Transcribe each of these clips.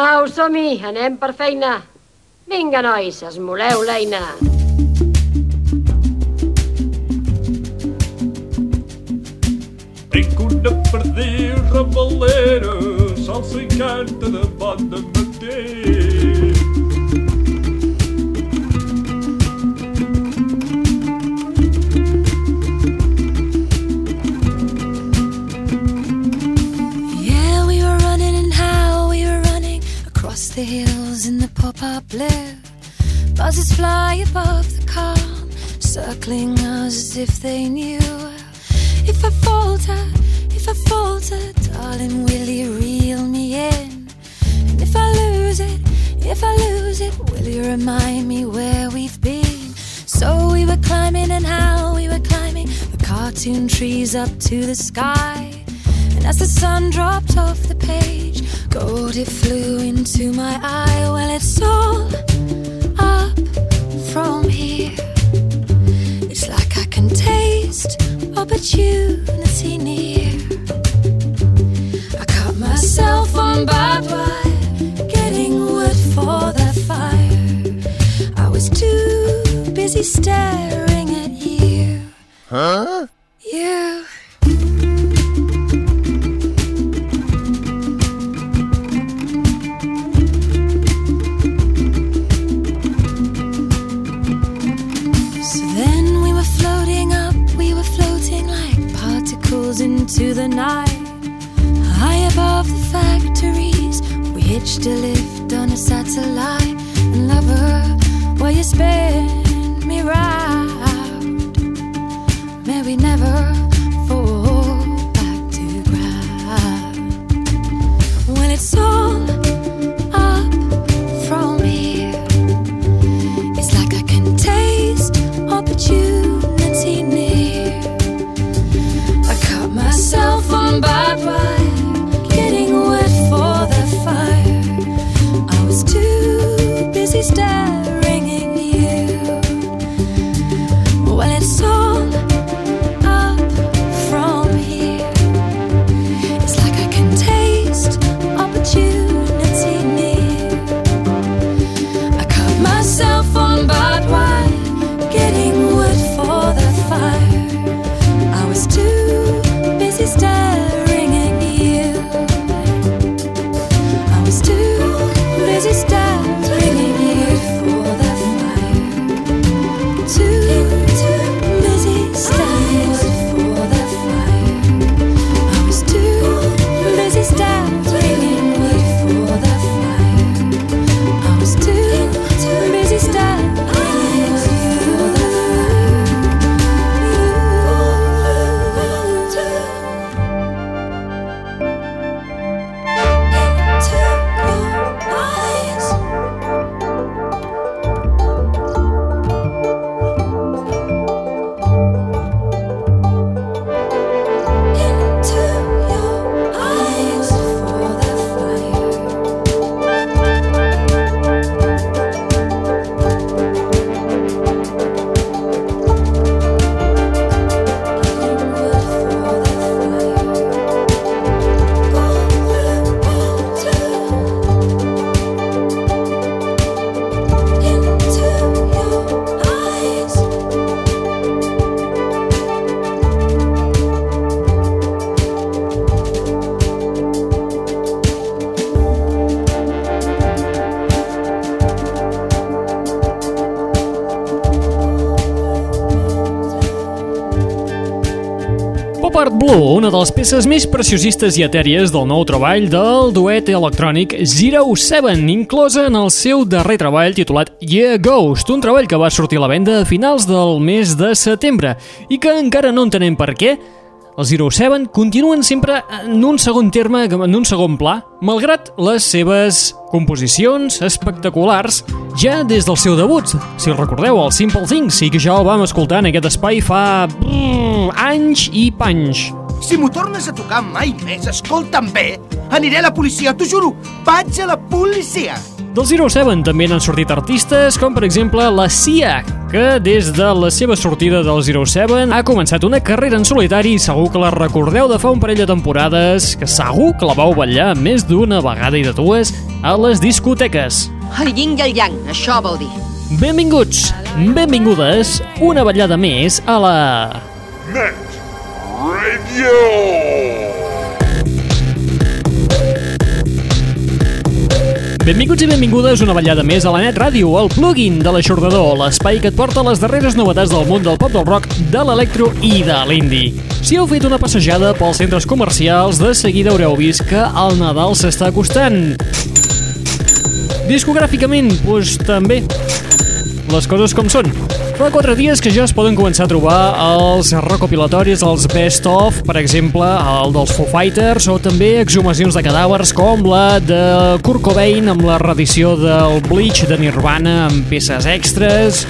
Au, som-hi, anem per feina. Vinga, nois, esmoleu l'eina. Tinc una perdiu ramalera, salsa i canta de bon matí. Pop-up blue. Buzzes fly above the calm, circling us as if they knew. If I falter, if I falter, darling, will you reel me in? And if I lose it, if I lose it, will you remind me where we've been? So we were climbing and how we were climbing the cartoon trees up to the sky. And as the sun dropped off the page, gold it flew into my eye. Well, it's all up from here. It's like I can taste opportunity near. I cut myself on barbed wire, getting wood for the fire. I was too busy staring at you. Huh? sister una de les peces més preciosistes i etèries del nou treball del duet electrònic Zero Seven, inclosa en el seu darrer treball titulat Yeah Ghost, un treball que va sortir a la venda a finals del mes de setembre i que encara no entenem per què els Zero Seven continuen sempre en un segon terme, en un segon pla, malgrat les seves composicions espectaculars ja des del seu debut. Si el recordeu, el Simple Things, i que ja el vam escoltar en aquest espai fa mm, anys i panys. Si m'ho tornes a tocar mai més, escolta'm bé, aniré a la policia, t'ho juro, vaig a la policia. Del Zero Seven també n'han sortit artistes, com per exemple la Sia, que des de la seva sortida del Zero Seven ha començat una carrera en solitari i segur que la recordeu de fa un parell de temporades, que segur que la vau ballar més d'una vegada i de dues a les discoteques. El yin i el yang, això vol dir. Benvinguts, benvingudes, una ballada més a la... Net! Benvinguts i benvingudes una ballada més a la Net Ràdio, el plugin de l'aixordador, l'espai que et porta les darreres novetats del món del pop del rock, de l'electro i de l'indie. Si heu fet una passejada pels centres comercials, de seguida haureu vist que el Nadal s'està acostant. Discogràficament, doncs també les coses com són. Fa quatre dies que ja es poden començar a trobar els recopilatoris, els best of, per exemple, el dels Foo Fighters, o també exhumacions de cadàvers com la de Kurt Cobain amb la reedició del Bleach de Nirvana amb peces extras,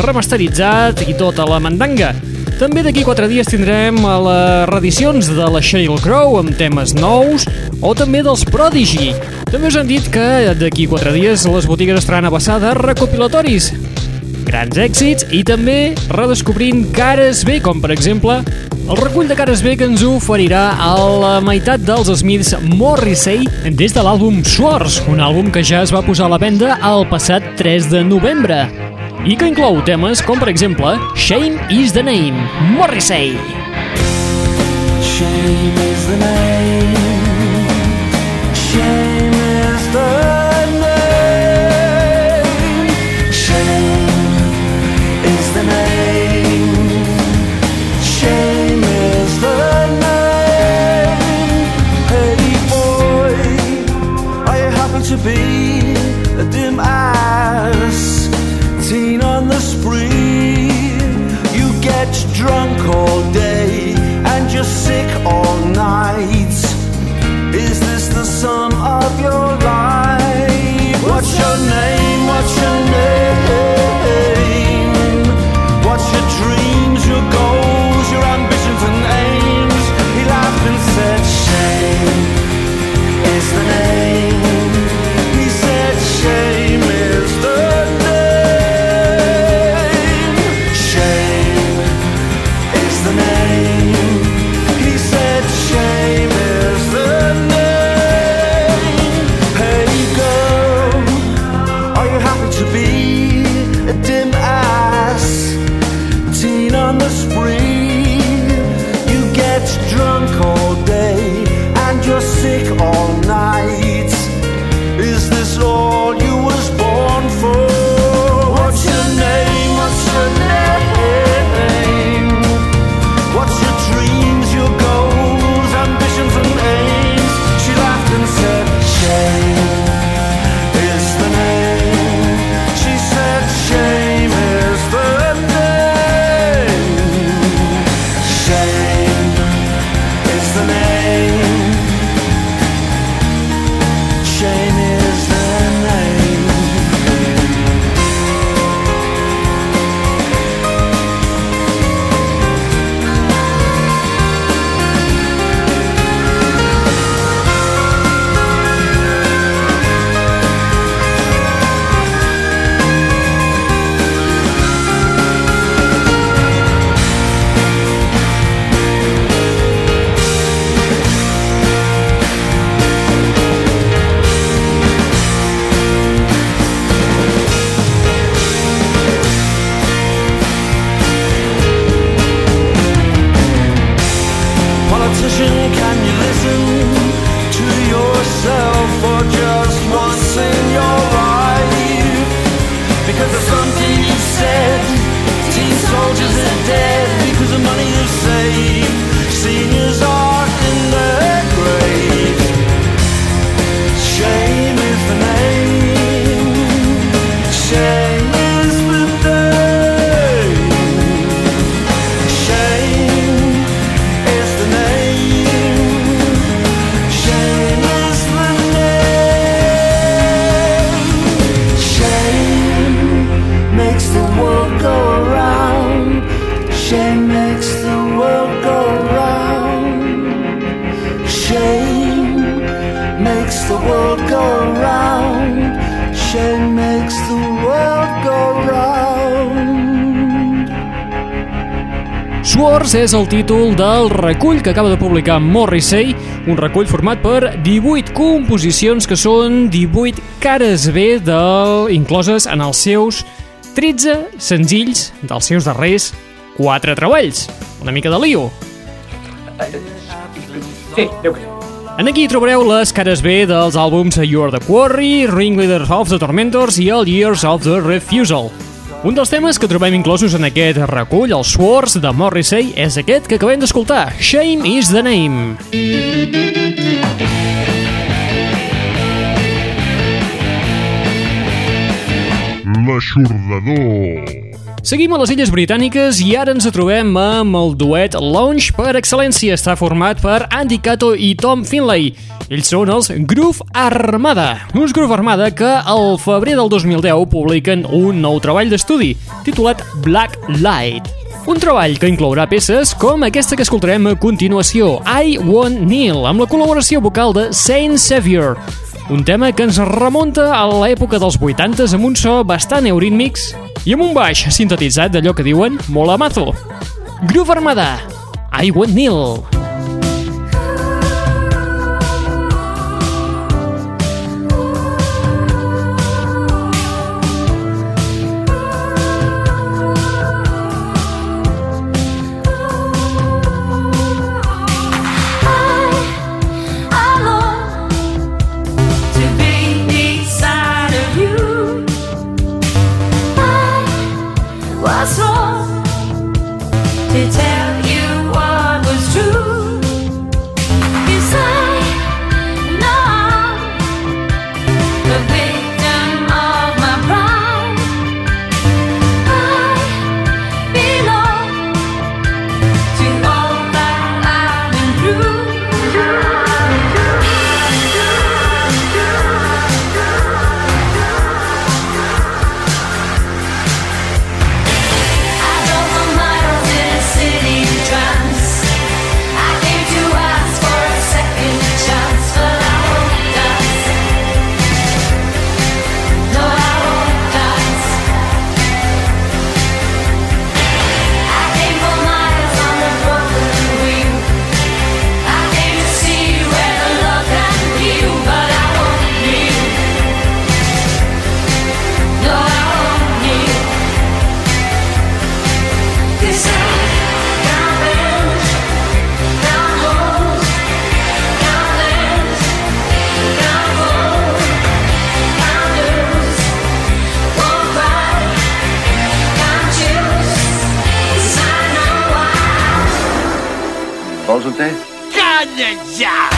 remasteritzat i tota la mandanga. També d'aquí quatre dies tindrem les reedicions de la Sheryl Crow amb temes nous o també dels Prodigy. També us han dit que d'aquí quatre dies les botigues estaran a passar de recopilatoris. Grans èxits i també redescobrint cares B, com per exemple el recull de cares B que ens oferirà a la meitat dels Smiths Morrissey des de l'àlbum Swords, un àlbum que ja es va posar a la venda el passat 3 de novembre i que inclou temes com, per exemple, Shame is the Name, Morrissey. Shame is the name. Shame Swords és el títol del recull que acaba de publicar Morrissey, un recull format per 18 composicions que són 18 cares B del, incloses en els seus 13 senzills dels seus darrers 4 treballs. Una mica de lío. Sí, Déu que. En aquí trobareu les cares B dels àlbums You're the Quarry, Ringleader of the Tormentors i el Years of the Refusal. Un dels temes que trobem inclosos en aquest recull, el Swords de Morrissey, és aquest que acabem d'escoltar, Shame is the Name. L'aixordador. Seguim a les Illes Britàniques i ara ens trobem amb el duet Lounge per excel·lència. Està format per Andy Cato i Tom Finlay. Ells són els Groove Armada. Uns Groove Armada que al febrer del 2010 publiquen un nou treball d'estudi titulat Black Light. Un treball que inclourà peces com aquesta que escoltarem a continuació, I Want Neil, amb la col·laboració vocal de Saint Savior, un tema que ens remunta a l'època dels 80s amb un so bastant eurítmics i amb un baix sintetitzat d'allò que diuen molamazo. Groove Armada, I Want Neil. I,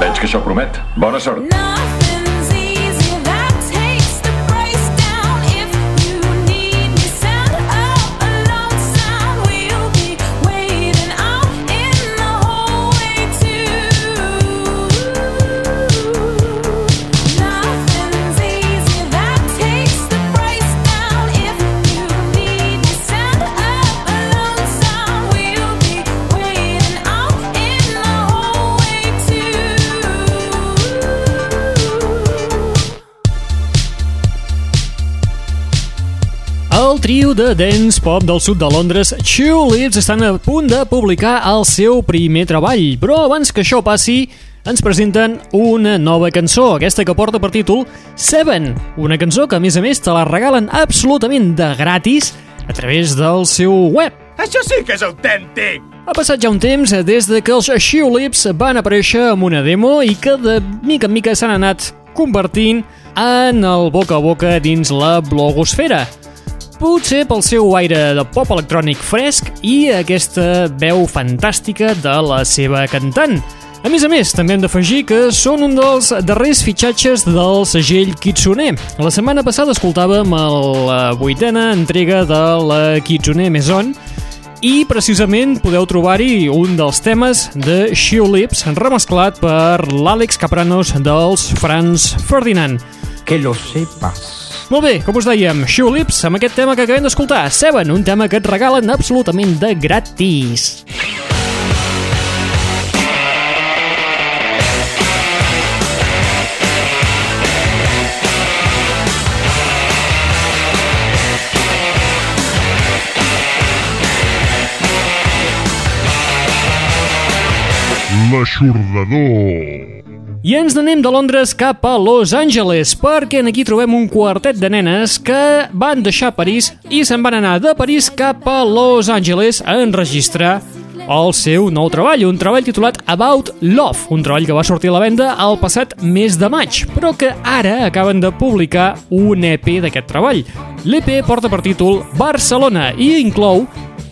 Veig que això promet. Bona sort. Nothing's trio de dance pop del sud de Londres, Tulips, estan a punt de publicar el seu primer treball, però abans que això passi, ens presenten una nova cançó, aquesta que porta per títol Seven, una cançó que a més a més te la regalen absolutament de gratis a través del seu web. Això sí que és autèntic! Ha passat ja un temps des de que els Tulips van aparèixer amb una demo i que de mica en mica s'han anat convertint en el boca a boca dins la blogosfera. Potser pel seu aire de pop electrònic fresc i aquesta veu fantàstica de la seva cantant. A més a més, també hem d'afegir que són un dels darrers fitxatges del segell Kitsune. La setmana passada escoltàvem la vuitena entrega de la Kitsune Maison i precisament podeu trobar-hi un dels temes de Shoe Lips remesclat per l'Àlex Capranos dels Franz Ferdinand. Que lo sepas. Molt bé, com us dèiem, Shoe Lips amb aquest tema que acabem d'escoltar, Seven, un tema que et regalen absolutament de gratis. L'aixordador. I ens n'anem de Londres cap a Los Angeles, perquè en aquí trobem un quartet de nenes que van deixar París i se'n van anar de París cap a Los Angeles a enregistrar el seu nou treball, un treball titulat About Love, un treball que va sortir a la venda el passat mes de maig, però que ara acaben de publicar un EP d'aquest treball. L'EP porta per títol Barcelona i inclou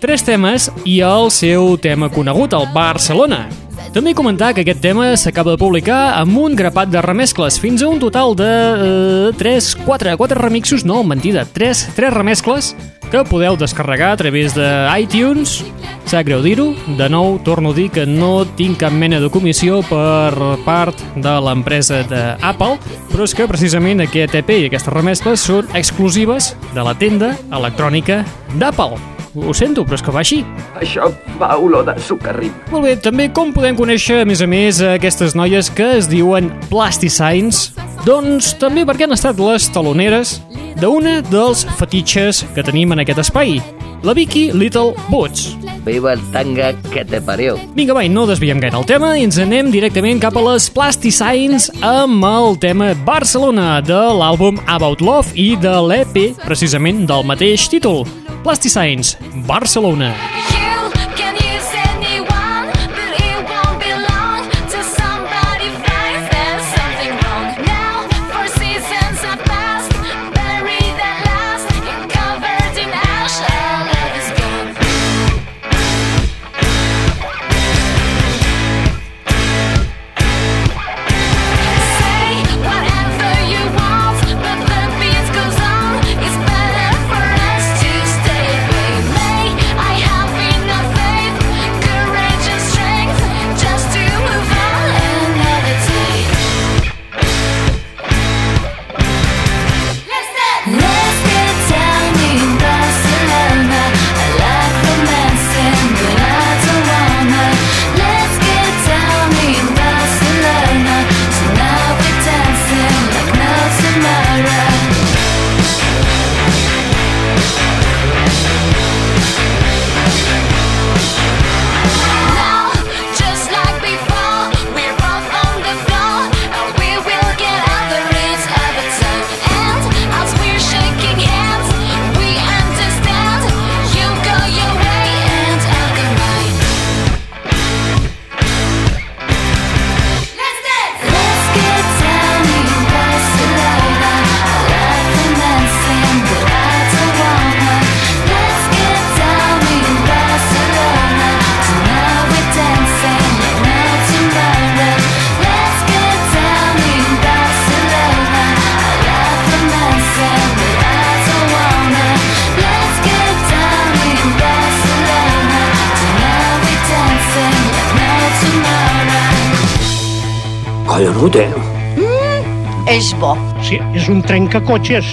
tres temes i el seu tema conegut, el Barcelona. També comentar que aquest tema s'acaba de publicar amb un grapat de remescles, fins a un total de eh, 3, 4, 4 remixos, no, mentida, 3, 3 remescles que podeu descarregar a través de iTunes. Sap greu dir-ho, de nou torno a dir que no tinc cap mena de comissió per part de l'empresa d'Apple, però és que precisament aquest EP i aquestes remescles són exclusives de la tenda electrònica d'Apple. Ho sento, però és que va així. Això fa olor de sucarrim. Molt bé, també com podem conèixer, a més a més, aquestes noies que es diuen Plasticines? Doncs també perquè han estat les taloneres d'una dels fetitxes que tenim en aquest espai, la Vicky Little Boots. Viva el tanga que te parió. Vinga, va, i no desviem gaire el tema i ens anem directament cap a les Plasticines amb el tema Barcelona de l'àlbum About Love i de l'EP, precisament del mateix títol. Plasticines, Barcelona. You És bo. Sí, és un trencacotxes.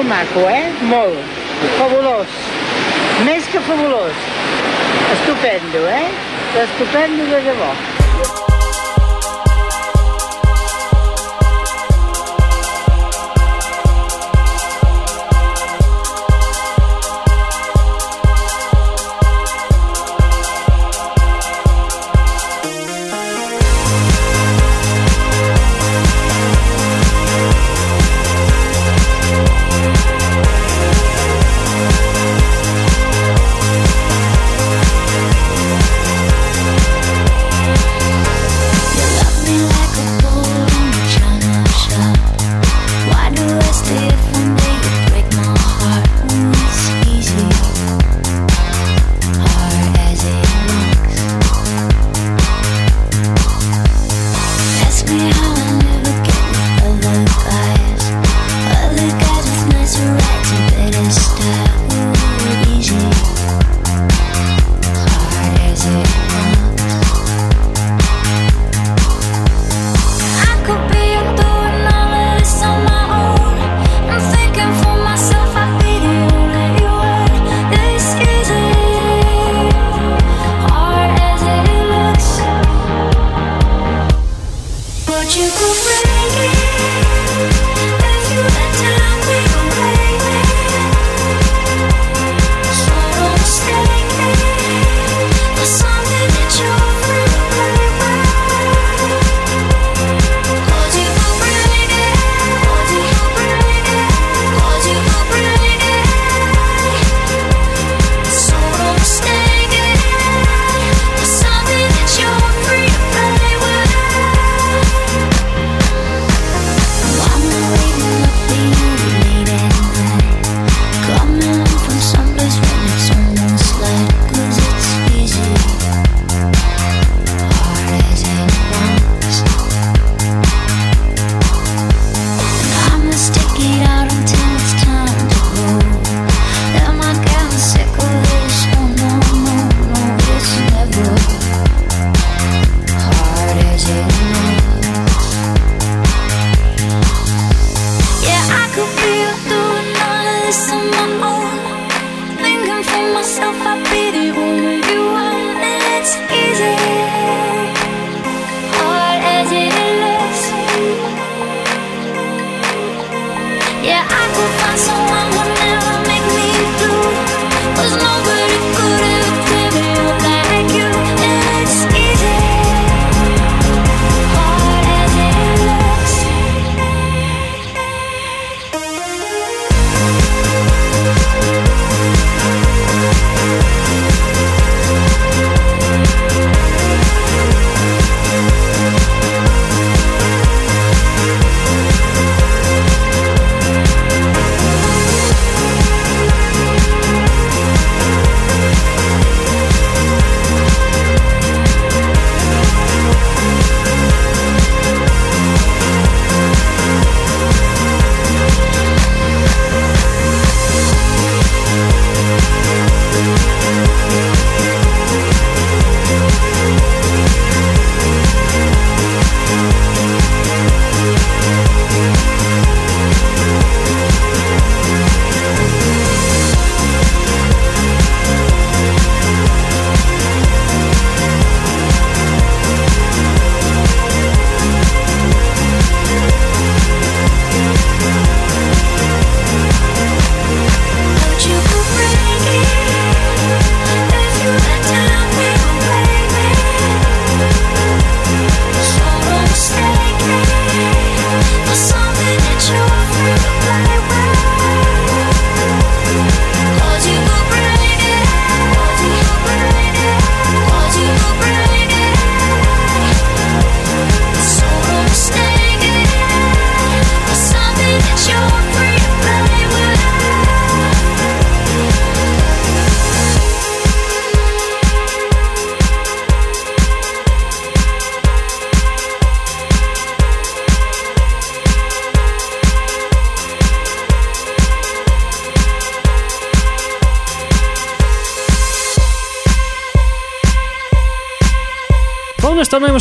Molt maco, eh? Molt. Fabulós. Més que fabulós. Estupendo, eh? Estupendo de debò.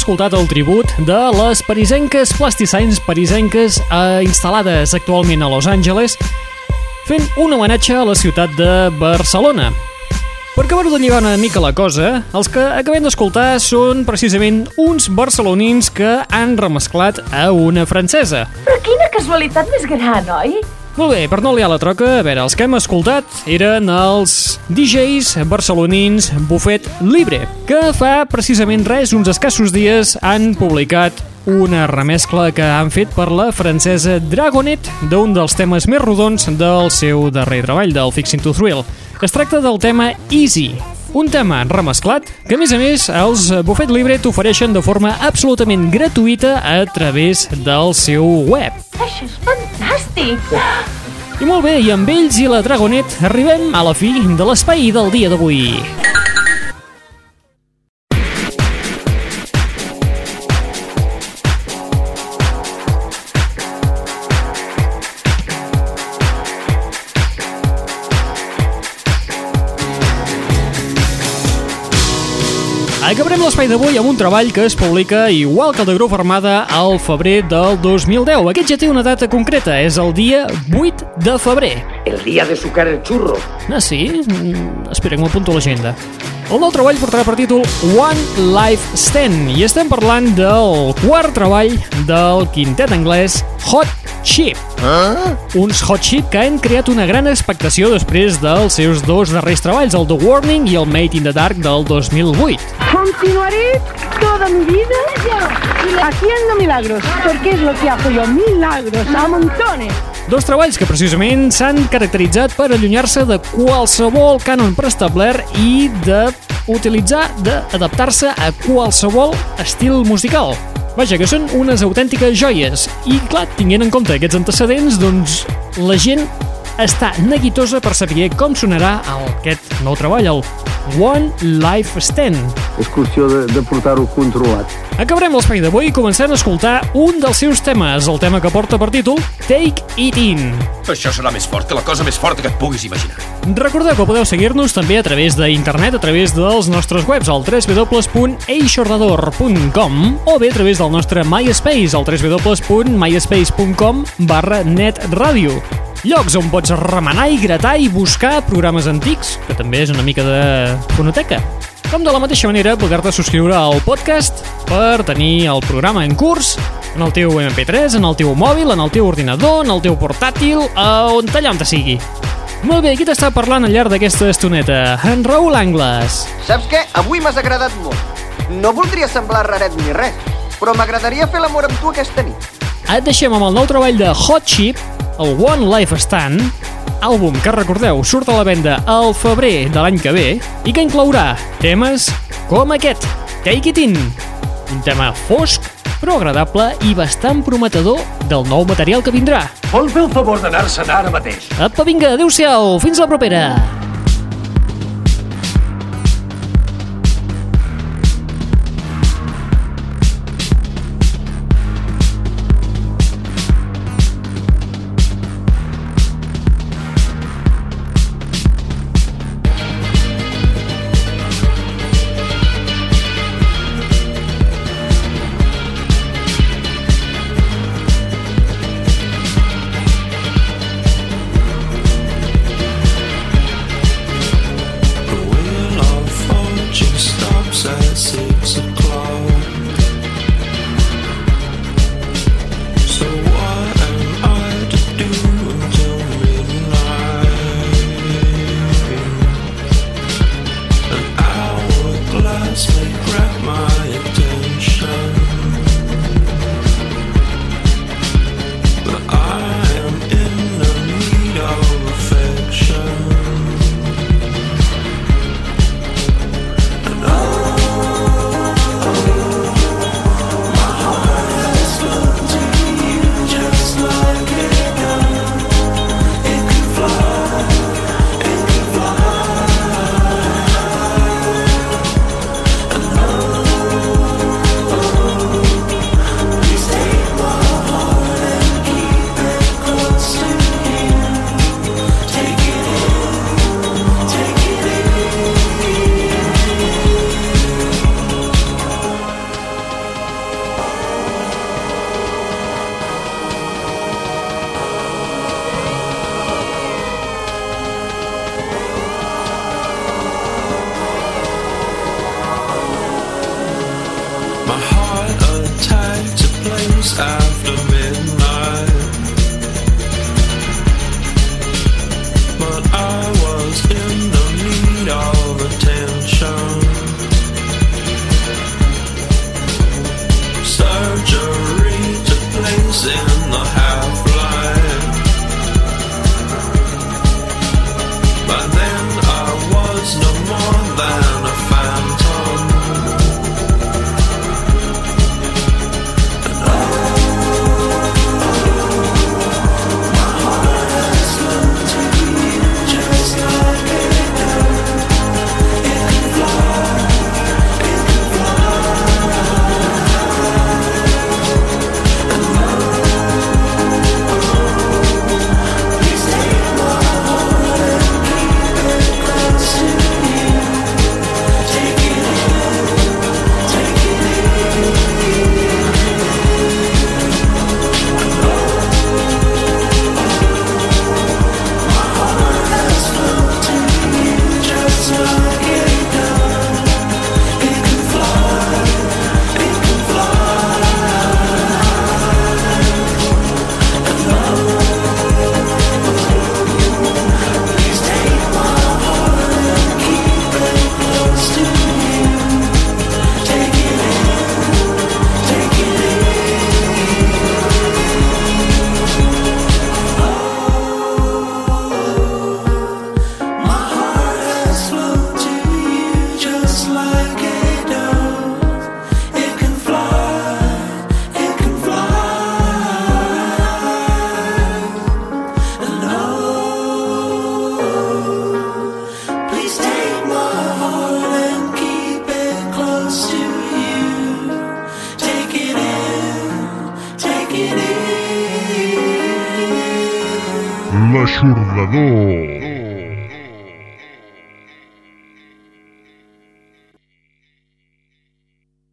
Escoltat el tribut de les parisenques plastisains parisenques eh, instal·lades actualment a Los Angeles fent un homenatge a la ciutat de Barcelona. Per acabar-ho de lligar una mica la cosa, els que acabem d'escoltar són precisament uns barcelonins que han remesclat a una francesa. Però quina casualitat més gran, oi? Molt bé, per no liar la troca, a veure, els que hem escoltat eren els DJs barcelonins Buffet Libre, que fa precisament res, uns escassos dies, han publicat una remescla que han fet per la francesa Dragonet d'un dels temes més rodons del seu darrer treball, del Fixing to Thrill. Es tracta del tema Easy, un tema remesclat que, a més a més, els Buffet Libre t'ofereixen de forma absolutament gratuïta a través del seu web. Això és fantàstic! I molt bé, i amb ells i la Dragonet arribem a la fi de l'espai del dia d'avui. L'espai d'avui amb un treball que es publica igual que el de Grup Armada al febrer del 2010. Aquest ja té una data concreta, és el dia 8 de febrer. El día de sucar el churro. Ah, sí? Mm, espera, que m'apunto a l'agenda. El nou treball portarà per títol One Life Stand i estem parlant del quart treball del quintet anglès Hot Chip. Ah? Uns Hot Chip que han creat una gran expectació després dels seus dos darrers treballs, el The Warning i el Made in the Dark del 2008. Continuaré toda mi vida haciendo milagros, porque es lo que hago yo, milagros a montones. Dos treballs que precisament s'han caracteritzat per allunyar-se de qualsevol cànon preestablert i de utilitzar, d'adaptar-se a qualsevol estil musical. Vaja, que són unes autèntiques joies. I, clar, tinguent en compte aquests antecedents, doncs la gent està neguitosa per saber com sonarà aquest nou treball, el One Life Stand. És qüestió de, de portar-ho controlat. Acabarem l'espai d'avui començant a escoltar un dels seus temes, el tema que porta per títol Take It In. Això serà més fort que la cosa més forta que et puguis imaginar. Recordeu que podeu seguir-nos també a través d'internet, a través dels nostres webs, al www.eixordador.com o bé a través del nostre MySpace, al www.myspace.com barra netradio. Llocs on pots remenar i gratar i buscar programes antics, que també és una mica de fonoteca. Com de la mateixa manera, poder-te subscriure al podcast per tenir el programa en curs en el teu MP3, en el teu mòbil, en el teu ordinador, en el teu portàtil, on allà on te sigui. Molt bé, qui t'està parlant al llarg d'aquesta estoneta? En Raül Angles. Saps què? Avui m'has agradat molt. No voldria semblar raret ni res, però m'agradaria fer l'amor amb tu aquesta nit. Et deixem amb el nou treball de Hot Chip, el One Life Stand, àlbum que recordeu surt a la venda al febrer de l'any que ve i que inclourà temes com aquest, Take It In, un tema fosc però agradable i bastant prometedor del nou material que vindrà. Vol fer el favor d'anar-se'n ara mateix? Apa, vinga, adeu-siau, fins la propera! time